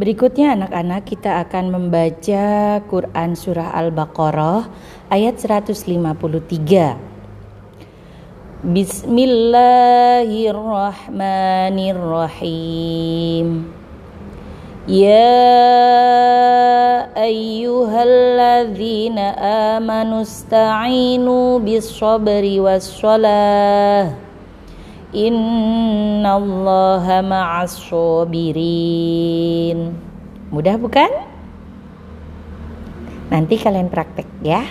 Berikutnya anak-anak kita akan membaca Quran Surah Al-Baqarah ayat 153. Bismillahirrahmanirrahim. Ya ayyuhalladzina amanu ista'inu bis sabri was salah Innallaha ma'as sabirin. Mudah bukan? Nanti kalian praktek ya.